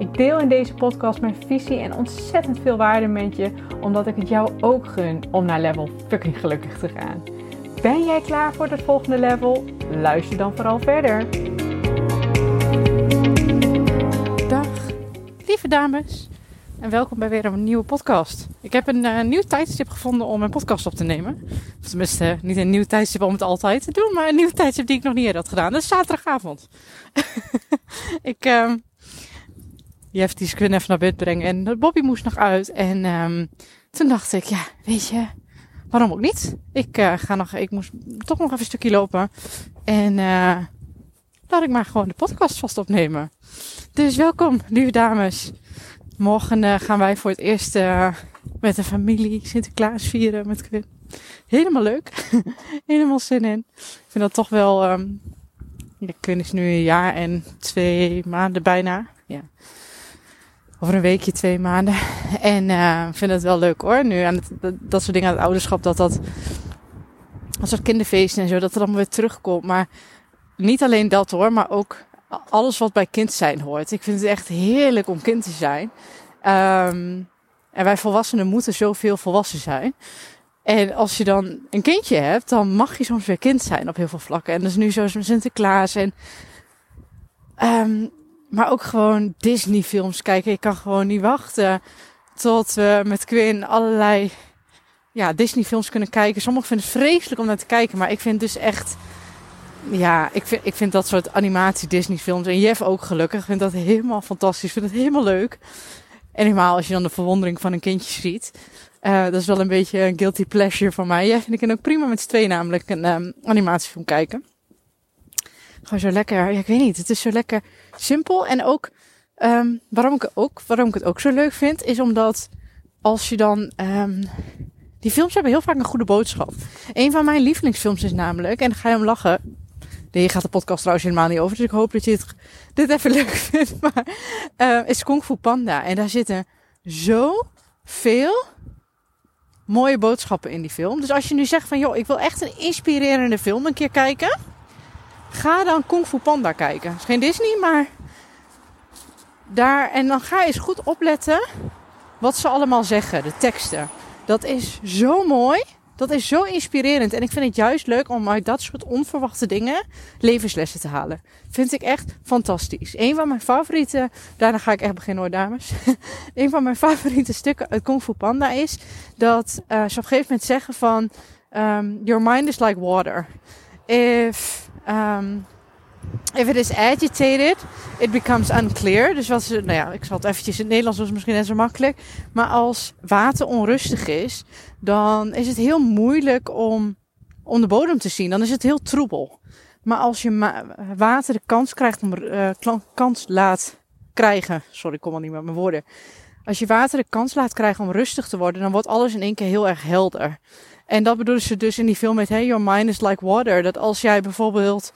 Ik deel in deze podcast mijn visie en ontzettend veel waarde met je, omdat ik het jou ook gun om naar level fucking gelukkig te gaan. Ben jij klaar voor het volgende level? Luister dan vooral verder. Dag, lieve dames. En welkom bij weer een nieuwe podcast. Ik heb een uh, nieuw tijdstip gevonden om mijn podcast op te nemen. Tenminste, uh, niet een nieuw tijdstip om het altijd te doen, maar een nieuw tijdstip die ik nog niet eerder had gedaan. Dat is zaterdagavond. ik, uh, Jeff die kunnen even naar bed brengen en Bobby moest nog uit. En um, toen dacht ik, ja, weet je, waarom ook niet? Ik uh, ga nog, ik moest toch nog even een stukje lopen. En uh, laat ik maar gewoon de podcast vast opnemen. Dus welkom, lieve dames. Morgen uh, gaan wij voor het eerst met de familie Sinterklaas vieren met Quinn. Helemaal leuk. Helemaal zin in. Ik vind dat toch wel, um, ja, Quinn is nu een jaar en twee maanden bijna. Ja over een weekje, twee maanden. En uh, vind het wel leuk hoor. Nu aan het, dat, dat soort dingen aan het ouderschap, dat dat. Als soort kinderfeesten en zo, dat er allemaal weer terugkomt. Maar niet alleen dat hoor, maar ook alles wat bij kind zijn hoort. Ik vind het echt heerlijk om kind te zijn. Um, en wij volwassenen moeten zoveel volwassen zijn. En als je dan een kindje hebt, dan mag je soms weer kind zijn op heel veel vlakken. En dat is nu zoals met Sinterklaas. En um, maar ook gewoon Disney films kijken. Ik kan gewoon niet wachten tot we met Quinn allerlei ja, Disney films kunnen kijken. Sommigen vinden het vreselijk om naar te kijken. Maar ik vind dus echt... Ja, ik vind, ik vind dat soort animatie Disney films. En Jeff ook gelukkig. Ik vind dat helemaal fantastisch. Ik vind het helemaal leuk. En helemaal als je dan de verwondering van een kindje ziet. Uh, dat is wel een beetje een guilty pleasure van mij. Jeff en ik kan ook prima met z'n twee namelijk een um, animatiefilm kijken. Gewoon zo lekker, ja, ik weet niet, het is zo lekker simpel. En ook, um, waarom, ik ook, waarom ik het ook zo leuk vind, is omdat als je dan, um, die films hebben heel vaak een goede boodschap. Een van mijn lievelingsfilms is namelijk, en dan ga je om lachen, Nee, gaat de podcast trouwens helemaal niet over. Dus ik hoop dat je het, dit even leuk vindt. Maar uh, is Kung Fu Panda. En daar zitten zo veel mooie boodschappen in die film. Dus als je nu zegt van joh, ik wil echt een inspirerende film een keer kijken. Ga dan Kung Fu Panda kijken. Het is geen Disney, maar daar. En dan ga eens goed opletten wat ze allemaal zeggen, de teksten. Dat is zo mooi. Dat is zo inspirerend. En ik vind het juist leuk om uit dat soort onverwachte dingen levenslessen te halen. Vind ik echt fantastisch. Een van mijn favoriete, daarna ga ik echt beginnen hoor dames. een van mijn favoriete stukken uit Kung Fu Panda is dat uh, ze op een gegeven moment zeggen van... Um, your mind is like water. If Um, if it is agitated, it becomes unclear. Dus wat ze, nou ja, ik zal het eventjes in het Nederlands, was misschien net zo makkelijk. Maar als water onrustig is, dan is het heel moeilijk om, de bodem te zien. Dan is het heel troebel. Maar als je water de kans krijgt om, uh, kans laat krijgen, sorry, ik kom al niet met mijn woorden. Als je water de kans laat krijgen om rustig te worden, dan wordt alles in één keer heel erg helder. En dat bedoelen ze dus in die film met Hey, your mind is like water. Dat als jij bijvoorbeeld,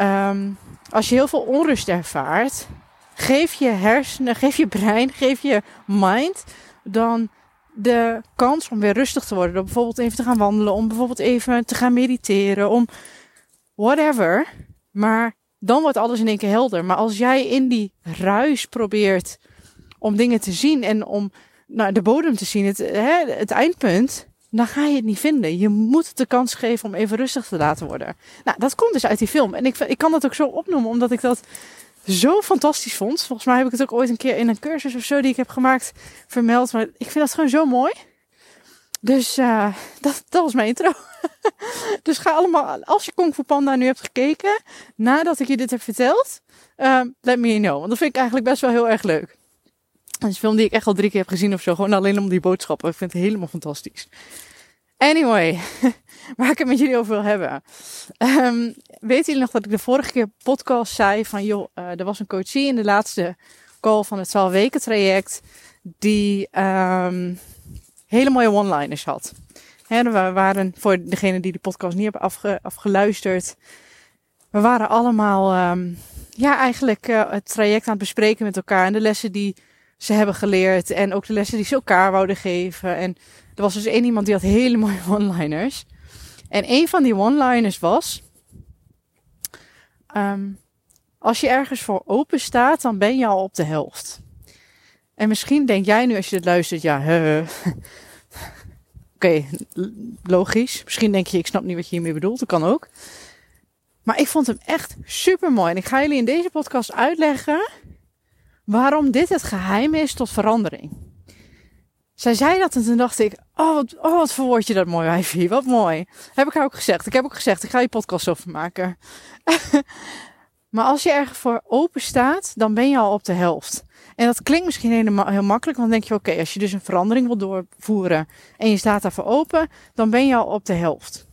um, als je heel veel onrust ervaart, geef je hersenen, geef je brein, geef je mind dan de kans om weer rustig te worden. Door bijvoorbeeld even te gaan wandelen, om bijvoorbeeld even te gaan mediteren, om whatever. Maar dan wordt alles in één keer helder. Maar als jij in die ruis probeert om dingen te zien en om naar de bodem te zien, het, hè, het eindpunt, dan ga je het niet vinden. Je moet de kans geven om even rustig te laten worden. Nou, dat komt dus uit die film. En ik, ik kan dat ook zo opnoemen, omdat ik dat zo fantastisch vond. Volgens mij heb ik het ook ooit een keer in een cursus of zo die ik heb gemaakt vermeld. Maar ik vind dat gewoon zo mooi. Dus uh, dat, dat was mijn intro. dus ga allemaal, als je Kung Fu Panda nu hebt gekeken, nadat ik je dit heb verteld, uh, let me know. Want dat vind ik eigenlijk best wel heel erg leuk. Het is een film die ik echt al drie keer heb gezien of zo. Gewoon alleen om die boodschappen. Ik vind het helemaal fantastisch. Anyway, waar ik het met jullie over wil hebben. Um, weet jullie nog dat ik de vorige keer podcast zei van joh, uh, er was een coachie in de laatste call van het 12 weken traject die um, hele mooie one-liners had. Hè, we waren, voor degene die de podcast niet hebben afge, afgeluisterd, we waren allemaal, um, ja, eigenlijk uh, het traject aan het bespreken met elkaar en de lessen die ze hebben geleerd en ook de lessen die ze elkaar wouden geven. En er was dus één iemand die had hele mooie one-liners. En een van die one-liners was, um, als je ergens voor open staat, dan ben je al op de helft. En misschien denk jij nu als je dit luistert, ja, Oké, okay, logisch. Misschien denk je, ik snap niet wat je hiermee bedoelt. Dat kan ook. Maar ik vond hem echt super mooi. En ik ga jullie in deze podcast uitleggen waarom dit het geheim is tot verandering. Zij zei dat en toen dacht ik, oh wat, oh, wat verwoord je dat mooi, wijfie. Wat mooi. Heb ik haar ook gezegd. Ik heb ook gezegd, ik ga je podcast over maken. maar als je ergens voor open staat, dan ben je al op de helft. En dat klinkt misschien helemaal heel makkelijk, want dan denk je, oké, als je dus een verandering wil doorvoeren en je staat daarvoor open, dan ben je al op de helft.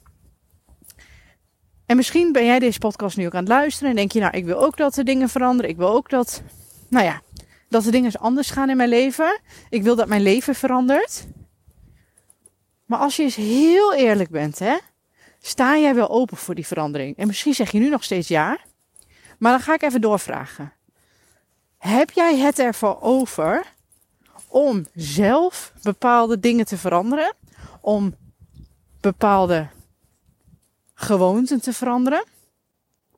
En misschien ben jij deze podcast nu ook aan het luisteren en denk je, nou, ik wil ook dat de dingen veranderen. Ik wil ook dat, nou ja, dat de dingen anders gaan in mijn leven. Ik wil dat mijn leven verandert. Maar als je eens heel eerlijk bent, hè, sta jij wel open voor die verandering? En misschien zeg je nu nog steeds ja, maar dan ga ik even doorvragen. Heb jij het ervoor over om zelf bepaalde dingen te veranderen? Om bepaalde gewoonten te veranderen?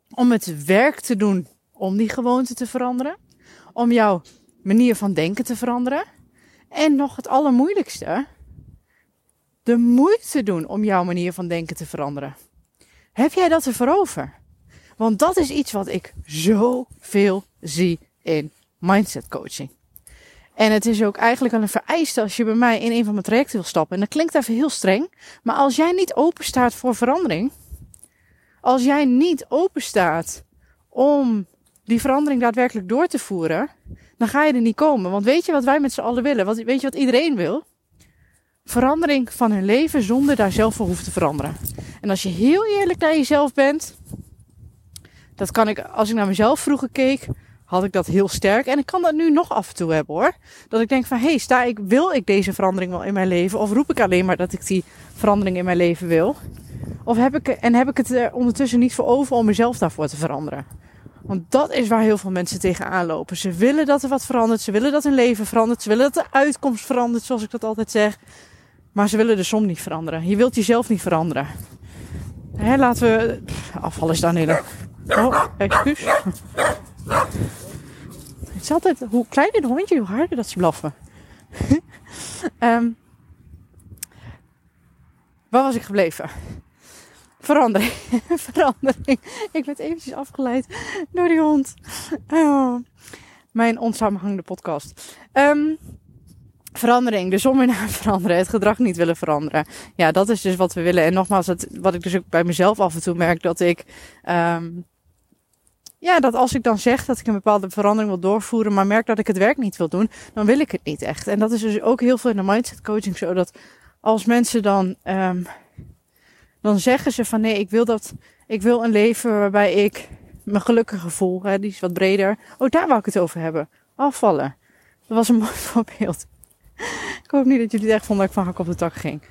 Om het werk te doen om die gewoonten te veranderen? Om jouw manier van denken te veranderen? En nog het allermoeilijkste, de moeite doen om jouw manier van denken te veranderen. Heb jij dat ervoor over? Want dat is iets wat ik zoveel zie in mindset coaching. En het is ook eigenlijk wel een vereiste als je bij mij in een van mijn trajecten wil stappen. En dat klinkt even heel streng. Maar als jij niet open staat voor verandering. Als jij niet open staat om die verandering daadwerkelijk door te voeren. Dan ga je er niet komen. Want weet je wat wij met z'n allen willen? Weet je wat iedereen wil? Verandering van hun leven zonder daar zelf voor hoeven te veranderen. En als je heel eerlijk naar jezelf bent. Dat kan ik, als ik naar mezelf vroeger keek had ik dat heel sterk. En ik kan dat nu nog af en toe hebben hoor. Dat ik denk van, hé, hey, sta ik, wil ik deze verandering wel in mijn leven? Of roep ik alleen maar dat ik die verandering in mijn leven wil? Of heb ik, en heb ik het er ondertussen niet voor over om mezelf daarvoor te veranderen? Want dat is waar heel veel mensen tegenaan lopen. Ze willen dat er wat verandert. Ze willen dat hun leven verandert. Ze willen dat de uitkomst verandert, zoals ik dat altijd zeg. Maar ze willen de som niet veranderen. Je wilt jezelf niet veranderen. Hè, laten we... Afval is dan hele... Oh, excuus. Het is altijd, hoe kleiner de hondje, hoe harder dat ze blaffen. um, waar was ik gebleven? Verandering. Verandering. Ik werd eventjes afgeleid door die hond. Oh, mijn onsamenhangende podcast. Um, verandering. De in naar veranderen. Het gedrag niet willen veranderen. Ja, dat is dus wat we willen. En nogmaals, het, wat ik dus ook bij mezelf af en toe merk, dat ik um, ja, dat als ik dan zeg dat ik een bepaalde verandering wil doorvoeren, maar merk dat ik het werk niet wil doen, dan wil ik het niet echt. En dat is dus ook heel veel in de mindset coaching zo dat als mensen dan, um, dan zeggen ze van nee, ik wil dat, ik wil een leven waarbij ik me gelukkig voel, hè, die is wat breder. Oh, daar wou ik het over hebben. Afvallen. Dat was een mooi voorbeeld. ik hoop niet dat jullie het echt vonden dat ik van hak op de tak ging.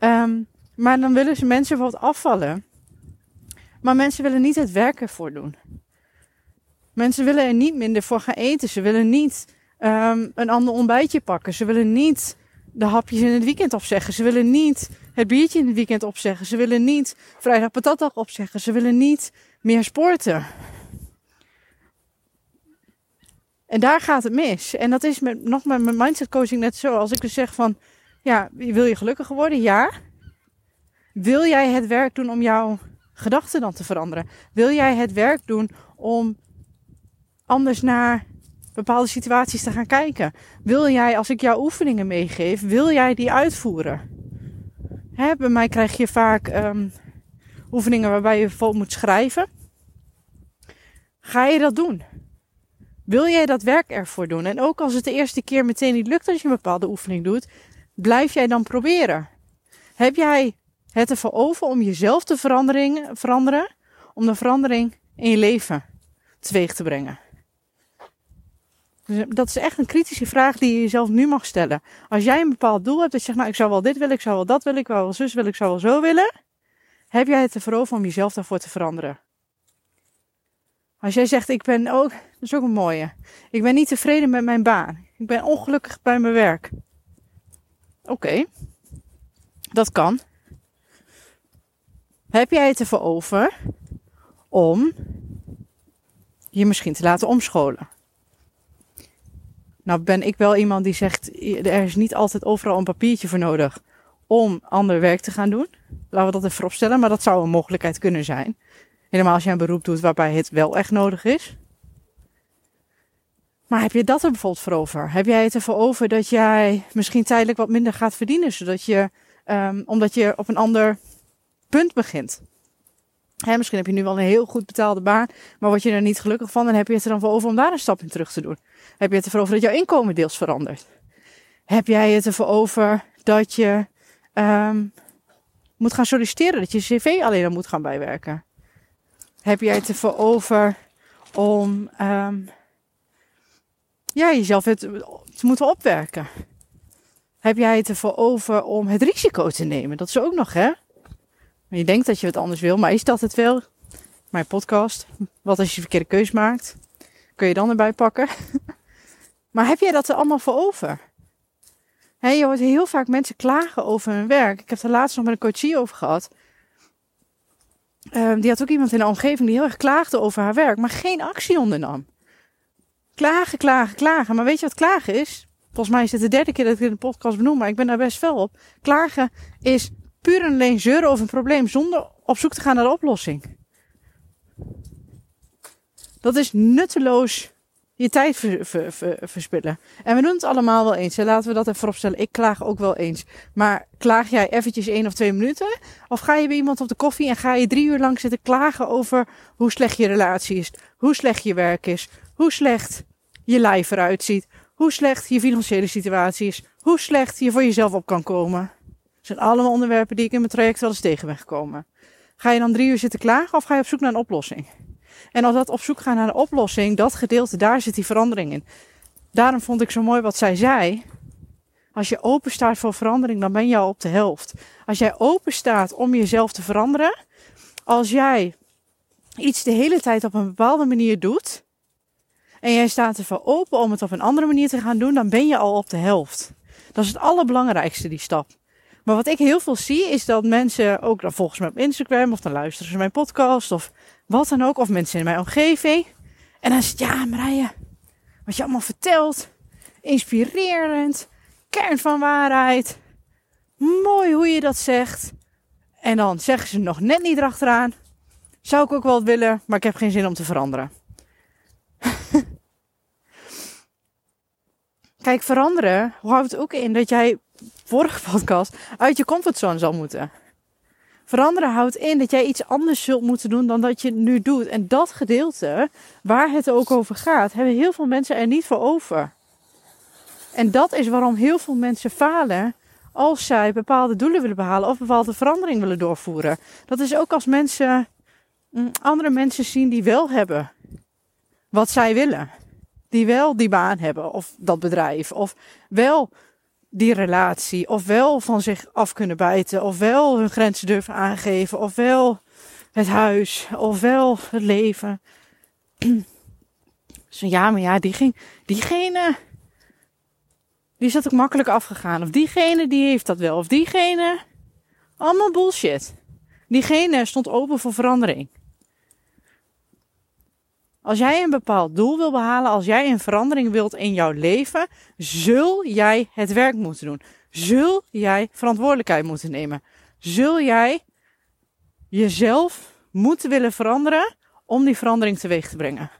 Um, maar dan willen ze mensen bijvoorbeeld afvallen. Maar mensen willen niet het werk ervoor doen. Mensen willen er niet minder voor gaan eten. Ze willen niet um, een ander ontbijtje pakken. Ze willen niet de hapjes in het weekend opzeggen. Ze willen niet het biertje in het weekend opzeggen. Ze willen niet vrijdag patatdag opzeggen. Ze willen niet meer sporten. En daar gaat het mis. En dat is met, nog met mijn mindset coaching net zo. Als ik dus zeg van, ja, wil je gelukkiger worden? Ja. Wil jij het werk doen om jouw gedachten dan te veranderen? Wil jij het werk doen om anders naar bepaalde situaties te gaan kijken. Wil jij, als ik jou oefeningen meegeef, wil jij die uitvoeren? Hè, bij mij krijg je vaak um, oefeningen waarbij je vol moet schrijven. Ga je dat doen? Wil jij dat werk ervoor doen? En ook als het de eerste keer meteen niet lukt als je een bepaalde oefening doet, blijf jij dan proberen? Heb jij het ervoor over om jezelf te veranderen, om de verandering in je leven teweeg te brengen? Dus dat is echt een kritische vraag die je jezelf nu mag stellen. Als jij een bepaald doel hebt, dat je zegt, nou ik zou wel dit willen, ik zou wel dat willen, ik zou wel zus willen, ik zou wel zo willen. Heb jij het ervoor over om jezelf daarvoor te veranderen? Als jij zegt, ik ben ook, dat is ook een mooie. Ik ben niet tevreden met mijn baan. Ik ben ongelukkig bij mijn werk. Oké, dat kan. Heb jij het ervoor over om je misschien te laten omscholen? Nou ben ik wel iemand die zegt, er is niet altijd overal een papiertje voor nodig om ander werk te gaan doen. Laten we dat even opstellen, maar dat zou een mogelijkheid kunnen zijn. Helemaal als je een beroep doet waarbij het wel echt nodig is. Maar heb je dat er bijvoorbeeld voor over? Heb jij het ervoor over dat jij misschien tijdelijk wat minder gaat verdienen, zodat je, um, omdat je op een ander punt begint? Hè, misschien heb je nu wel een heel goed betaalde baan, maar word je er niet gelukkig van, dan heb je het er dan voor over om daar een stap in terug te doen. Heb je het ervoor over dat jouw inkomen deels verandert? Heb jij het ervoor over dat je um, moet gaan solliciteren, dat je cv alleen dan moet gaan bijwerken? Heb jij het ervoor over om um, ja, jezelf het, te moeten opwerken? Heb jij het ervoor over om het risico te nemen? Dat is ook nog, hè? Je denkt dat je het anders wil, maar is dat het wel? Mijn podcast. Wat als je verkeerde keus maakt? Kun je dan erbij pakken? maar heb jij dat er allemaal voor over? Je hoort heel vaak mensen klagen over hun werk. Ik heb er laatst nog met een coachie over gehad. Um, die had ook iemand in de omgeving die heel erg klaagde over haar werk, maar geen actie ondernam. Klagen, klagen, klagen. Maar weet je wat klagen is? Volgens mij is het de derde keer dat ik in de podcast benoem, maar ik ben daar best fel op. Klagen is puur en alleen zeuren over een probleem zonder op zoek te gaan naar de oplossing. Dat is nutteloos je tijd ver, ver, ver, verspillen. En we doen het allemaal wel eens. Laten we dat even vooropstellen. Ik klaag ook wel eens. Maar klaag jij eventjes één of twee minuten? Of ga je bij iemand op de koffie en ga je drie uur lang zitten klagen over hoe slecht je relatie is, hoe slecht je werk is, hoe slecht je lijf eruit ziet, hoe slecht je financiële situatie is, hoe slecht je voor jezelf op kan komen? Zijn allemaal onderwerpen die ik in mijn traject wel eens tegen ben gekomen. Ga je dan drie uur zitten klagen of ga je op zoek naar een oplossing? En als dat op zoek gaan naar een oplossing, dat gedeelte, daar zit die verandering in. Daarom vond ik zo mooi wat zij zei. Als je open staat voor verandering, dan ben je al op de helft. Als jij open staat om jezelf te veranderen, als jij iets de hele tijd op een bepaalde manier doet, en jij staat ervoor open om het op een andere manier te gaan doen, dan ben je al op de helft. Dat is het allerbelangrijkste, die stap. Maar wat ik heel veel zie, is dat mensen ook dan volgens mij op Instagram, of dan luisteren ze mijn podcast, of wat dan ook, of mensen in mijn omgeving. En dan het, ja, Marije, wat je allemaal vertelt, inspirerend, kern van waarheid, mooi hoe je dat zegt. En dan zeggen ze nog net niet erachteraan. Zou ik ook wel willen, maar ik heb geen zin om te veranderen. Kijk, veranderen houdt ook in dat jij, vorige podcast, uit je comfortzone zal moeten. Veranderen houdt in dat jij iets anders zult moeten doen dan dat je nu doet. En dat gedeelte, waar het ook over gaat, hebben heel veel mensen er niet voor over. En dat is waarom heel veel mensen falen als zij bepaalde doelen willen behalen of bepaalde verandering willen doorvoeren. Dat is ook als mensen mm, andere mensen zien die wel hebben wat zij willen. Die wel die baan hebben of dat bedrijf of wel die relatie. Ofwel van zich af kunnen bijten. Ofwel hun grenzen durven aangeven. Ofwel het huis. Ofwel het leven. Zo ja, maar ja, die ging, diegene. Die is dat ook makkelijk afgegaan. Of diegene die heeft dat wel. Of diegene. Allemaal bullshit. Diegene stond open voor verandering. Als jij een bepaald doel wil behalen, als jij een verandering wilt in jouw leven, zul jij het werk moeten doen. Zul jij verantwoordelijkheid moeten nemen. Zul jij jezelf moeten willen veranderen om die verandering teweeg te brengen.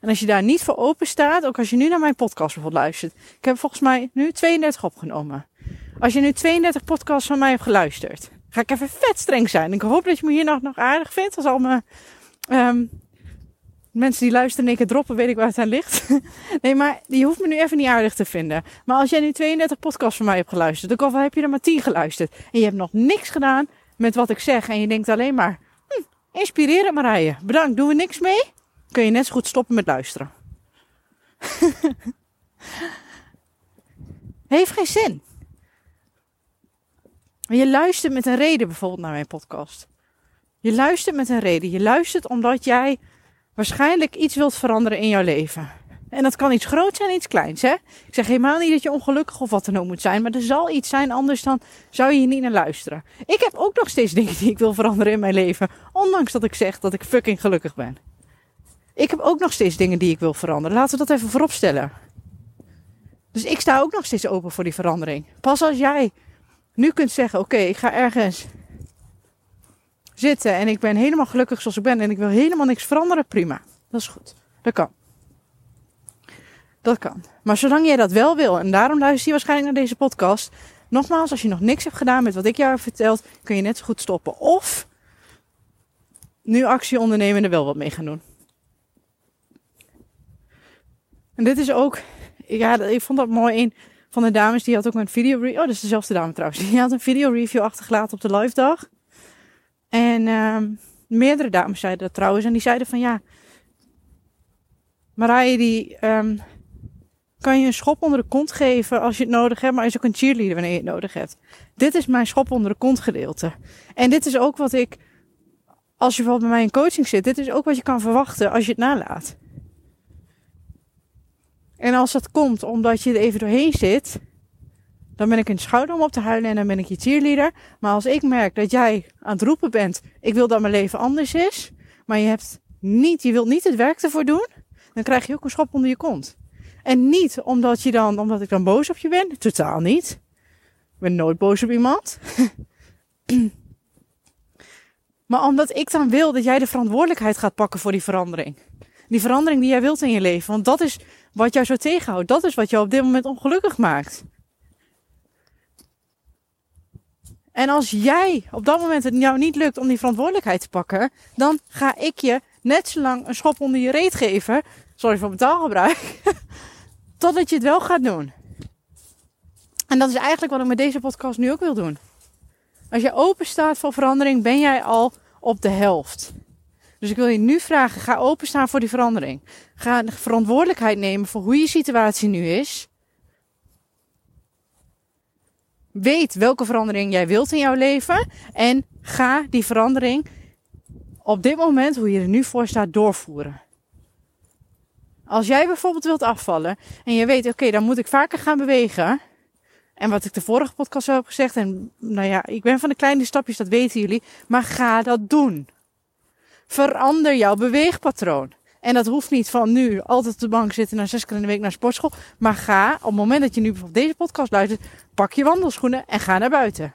En als je daar niet voor open staat, ook als je nu naar mijn podcast bijvoorbeeld luistert. Ik heb volgens mij nu 32 opgenomen. Als je nu 32 podcasts van mij hebt geluisterd, ga ik even vet streng zijn. Ik hoop dat je me hier nog, nog aardig vindt. Als al mijn um, mensen die luisteren en ik droppen, weet ik waar het aan ligt. nee, maar je hoeft me nu even niet aardig te vinden. Maar als jij nu 32 podcasts van mij hebt geluisterd, dan heb je er maar 10 geluisterd. En je hebt nog niks gedaan met wat ik zeg. En je denkt alleen maar, hm, inspireren Marije. Bedankt, doen we niks mee? Kun je net zo goed stoppen met luisteren. Heeft geen zin. Je luistert met een reden bijvoorbeeld naar mijn podcast. Je luistert met een reden. Je luistert omdat jij waarschijnlijk iets wilt veranderen in jouw leven. En dat kan iets groots zijn, iets kleins. Hè? Ik zeg helemaal niet dat je ongelukkig of wat dan ook moet zijn. Maar er zal iets zijn, anders dan zou je hier niet naar luisteren. Ik heb ook nog steeds dingen die ik wil veranderen in mijn leven. Ondanks dat ik zeg dat ik fucking gelukkig ben. Ik heb ook nog steeds dingen die ik wil veranderen. Laten we dat even vooropstellen. Dus ik sta ook nog steeds open voor die verandering. Pas als jij nu kunt zeggen: Oké, ik ga ergens en ik ben helemaal gelukkig zoals ik ben en ik wil helemaal niks veranderen, prima. Dat is goed. Dat kan. Dat kan. Maar zolang jij dat wel wil, en daarom luister je waarschijnlijk naar deze podcast. Nogmaals, als je nog niks hebt gedaan met wat ik jou heb verteld, kun je net zo goed stoppen. Of nu actie ondernemen en er wel wat mee gaan doen. En dit is ook, ja, ik vond dat mooi. Een van de dames die had ook een video review. Oh, dat is dezelfde dame trouwens. Die had een video review achtergelaten op de live dag. En uh, meerdere dames zeiden dat trouwens. En die zeiden van ja, Marije die um, kan je een schop onder de kont geven als je het nodig hebt, maar is ook een cheerleader wanneer je het nodig hebt. Dit is mijn schop onder de kont gedeelte. En dit is ook wat ik, als je bijvoorbeeld bij mij in coaching zit, dit is ook wat je kan verwachten als je het nalaat. En als dat komt omdat je er even doorheen zit, dan ben ik een schouder om op te huilen en dan ben ik je cheerleader. Maar als ik merk dat jij aan het roepen bent, ik wil dat mijn leven anders is, maar je hebt niet, je wilt niet het werk ervoor doen, dan krijg je ook een schop onder je kont. En niet omdat je dan, omdat ik dan boos op je ben. Totaal niet. Ik ben nooit boos op iemand. maar omdat ik dan wil dat jij de verantwoordelijkheid gaat pakken voor die verandering. Die verandering die jij wilt in je leven. Want dat is wat jou zo tegenhoudt. Dat is wat jou op dit moment ongelukkig maakt. En als jij op dat moment het jou niet lukt om die verantwoordelijkheid te pakken, dan ga ik je net zo lang een schop onder je reet geven. Sorry voor mijn taalgebruik. Totdat je het wel gaat doen. En dat is eigenlijk wat ik met deze podcast nu ook wil doen. Als je open staat voor verandering, ben jij al op de helft. Dus ik wil je nu vragen, ga openstaan voor die verandering. Ga de verantwoordelijkheid nemen voor hoe je situatie nu is. Weet welke verandering jij wilt in jouw leven. En ga die verandering op dit moment, hoe je er nu voor staat, doorvoeren. Als jij bijvoorbeeld wilt afvallen en je weet, oké, dan moet ik vaker gaan bewegen. En wat ik de vorige podcast al heb gezegd, en nou ja, ik ben van de kleine stapjes, dat weten jullie. Maar ga dat doen. Verander jouw beweegpatroon. En dat hoeft niet van nu altijd op de bank zitten naar zes keer in de week naar sportschool. Maar ga, op het moment dat je nu bijvoorbeeld deze podcast luistert, pak je wandelschoenen en ga naar buiten.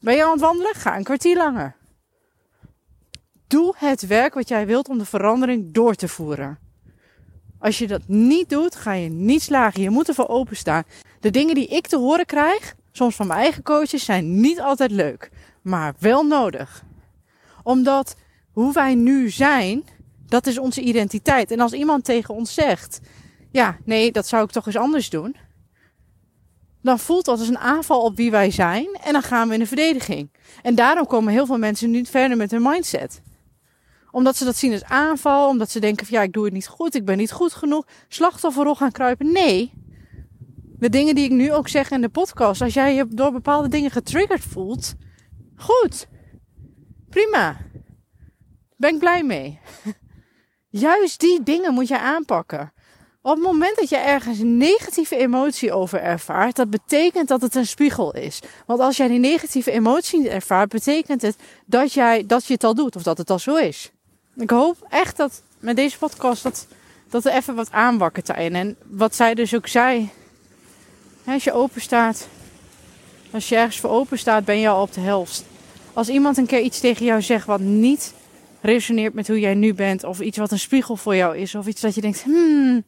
Ben je aan het wandelen? Ga een kwartier langer. Doe het werk wat jij wilt om de verandering door te voeren. Als je dat niet doet, ga je niet slagen. Je moet ervoor openstaan. De dingen die ik te horen krijg, soms van mijn eigen coaches, zijn niet altijd leuk. Maar wel nodig. Omdat hoe wij nu zijn, dat is onze identiteit. En als iemand tegen ons zegt, ja, nee, dat zou ik toch eens anders doen. Dan voelt dat als een aanval op wie wij zijn. En dan gaan we in de verdediging. En daarom komen heel veel mensen niet verder met hun mindset omdat ze dat zien als aanval. Omdat ze denken van ja, ik doe het niet goed. Ik ben niet goed genoeg. Slachtofferrol gaan kruipen. Nee. De dingen die ik nu ook zeg in de podcast. Als jij je door bepaalde dingen getriggerd voelt. Goed. Prima. Ben ik blij mee. Juist die dingen moet je aanpakken. Op het moment dat je ergens een negatieve emotie over ervaart, dat betekent dat het een spiegel is. Want als jij die negatieve emotie ervaart, betekent het dat, jij, dat je het al doet of dat het al zo is. Ik hoop echt dat met deze podcast dat, dat er even wat aanwakkert daarin. En wat zij dus ook zei. Als je open staat, als je ergens voor open staat, ben je al op de helft. Als iemand een keer iets tegen jou zegt wat niet resoneert met hoe jij nu bent, of iets wat een spiegel voor jou is, of iets dat je denkt, hmm.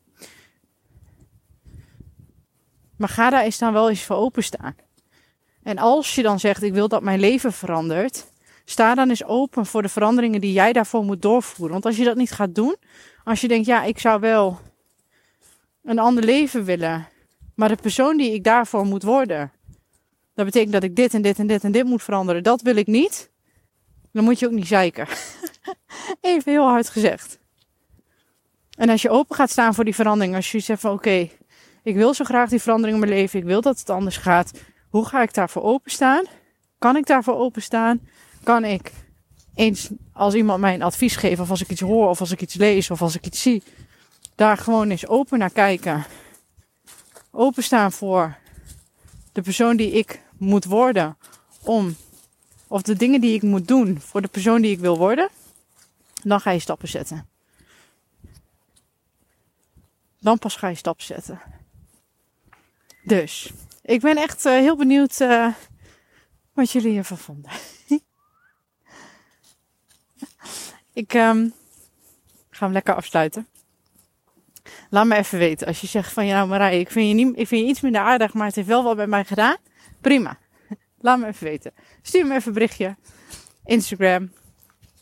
Maar ga daar eens dan wel eens voor openstaan. En als je dan zegt, ik wil dat mijn leven verandert, sta dan eens open voor de veranderingen die jij daarvoor moet doorvoeren. Want als je dat niet gaat doen, als je denkt, ja, ik zou wel een ander leven willen, maar de persoon die ik daarvoor moet worden, dat betekent dat ik dit en dit en dit en dit moet veranderen, dat wil ik niet, dan moet je ook niet zeiken. Even heel hard gezegd. En als je open gaat staan voor die verandering, als je zegt van oké, ik wil zo graag die verandering in mijn leven, ik wil dat het anders gaat. Hoe ga ik daarvoor openstaan? Kan ik daarvoor openstaan? Kan ik eens als iemand mij een advies geeft, of als ik iets hoor, of als ik iets lees, of als ik iets zie, daar gewoon eens open naar kijken. Openstaan voor de persoon die ik moet worden om, of de dingen die ik moet doen voor de persoon die ik wil worden, dan ga je stappen zetten. Dan pas ga je stappen zetten. Dus, ik ben echt uh, heel benieuwd uh, wat jullie ervan vonden. ik um, ga hem lekker afsluiten. Laat me even weten. Als je zegt van, ja nou Marij, ik vind je, niet, ik vind je iets minder aardig, maar het heeft wel wat bij mij gedaan. Prima. Laat me even weten. Stuur me even een berichtje. Instagram.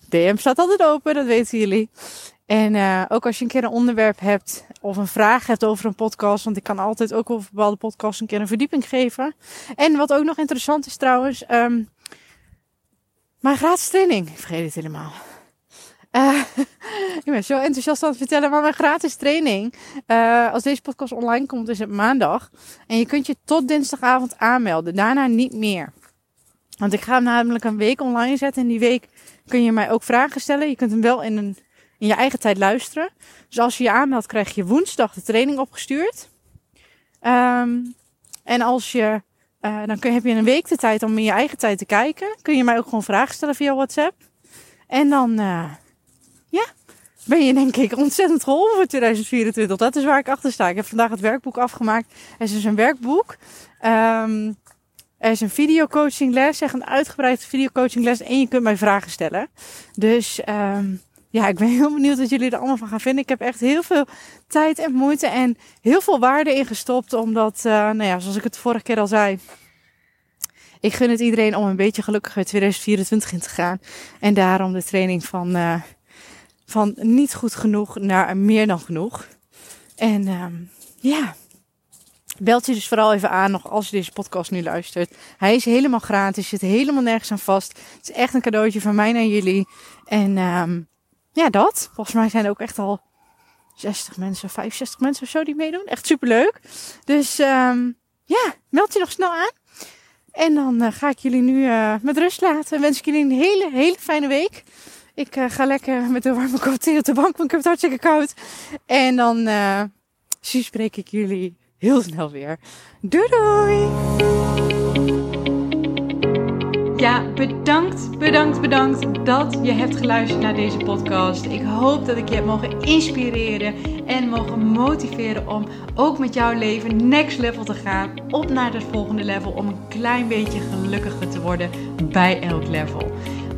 DM staat altijd open, dat weten jullie. En uh, ook als je een keer een onderwerp hebt of een vraag hebt over een podcast, want ik kan altijd ook over bepaalde podcasts een keer een verdieping geven. En wat ook nog interessant is trouwens, um, mijn gratis training. Ik vergeet het helemaal. Uh, ik ben zo enthousiast aan het vertellen, maar mijn gratis training, uh, als deze podcast online komt, is het maandag. En je kunt je tot dinsdagavond aanmelden, daarna niet meer. Want ik ga hem namelijk een week online zetten. En die week kun je mij ook vragen stellen. Je kunt hem wel in, een, in je eigen tijd luisteren. Dus als je je aanmeldt, krijg je woensdag de training opgestuurd. Um, en als je, uh, dan heb je een week de tijd om in je eigen tijd te kijken. Kun je mij ook gewoon vragen stellen via WhatsApp. En dan, ben je denk ik ontzettend geholpen voor 2024. Dat is waar ik achter sta. Ik heb vandaag het werkboek afgemaakt. Het is dus een werkboek. Um, er is een videocoachingles, echt een uitgebreide videocoachingles. En je kunt mij vragen stellen. Dus um, ja, ik ben heel benieuwd wat jullie er allemaal van gaan vinden. Ik heb echt heel veel tijd en moeite en heel veel waarde in gestopt. Omdat, uh, nou ja, zoals ik het vorige keer al zei. Ik gun het iedereen om een beetje gelukkiger 2024 in te gaan. En daarom de training van, uh, van niet goed genoeg naar meer dan genoeg. En um, ja, Belt je dus vooral even aan nog als je deze podcast nu luistert. Hij is helemaal gratis, zit helemaal nergens aan vast. Het is echt een cadeautje van mij naar jullie. En um, ja, dat. Volgens mij zijn er ook echt al 60 mensen, 65 mensen of zo die meedoen. Echt superleuk. Dus um, ja, meld je nog snel aan. En dan uh, ga ik jullie nu uh, met rust laten. En wens ik jullie een hele, hele fijne week. Ik uh, ga lekker met de warme kop thee op de bank, want ik heb het hartstikke koud. En dan spreek ik jullie heel snel weer. Doei doei! Ja, bedankt, bedankt, bedankt dat je hebt geluisterd naar deze podcast. Ik hoop dat ik je heb mogen inspireren en mogen motiveren om ook met jouw leven next level te gaan. Op naar het volgende level om een klein beetje gelukkiger te worden bij elk level.